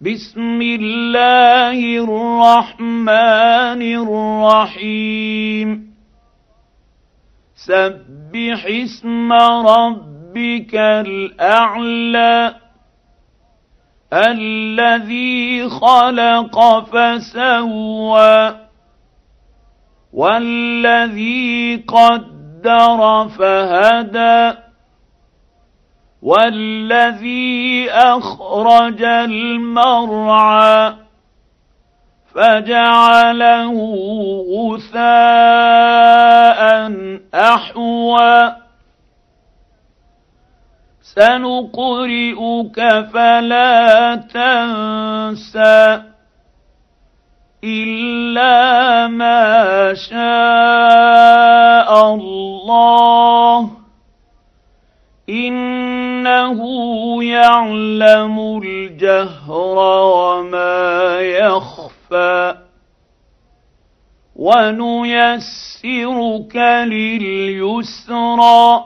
بسم الله الرحمن الرحيم. سبح اسم ربك الأعلى الذي خلق فسوى والذي قدر فهدى. والذي اخرج المرعى فجعله غثاء احوى سنقرئك فلا تنسى الا ما شاء إنه يعلم الجهر وما يخفى ونيسرك لليسرى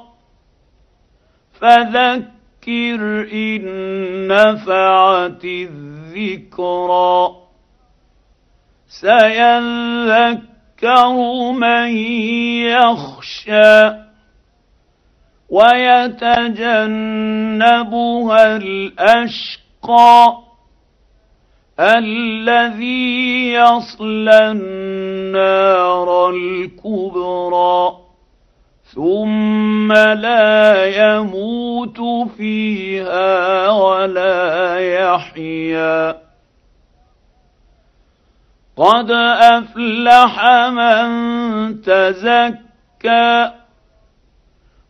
فذكر إن نفعت الذكرى سيذكر من يخشى ويتجنبها الأشقى الذي يصلى النار الكبرى ثم لا يموت فيها ولا يحيا. قد أفلح من تزكى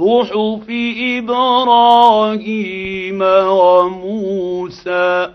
صحف إبراهيم وموسى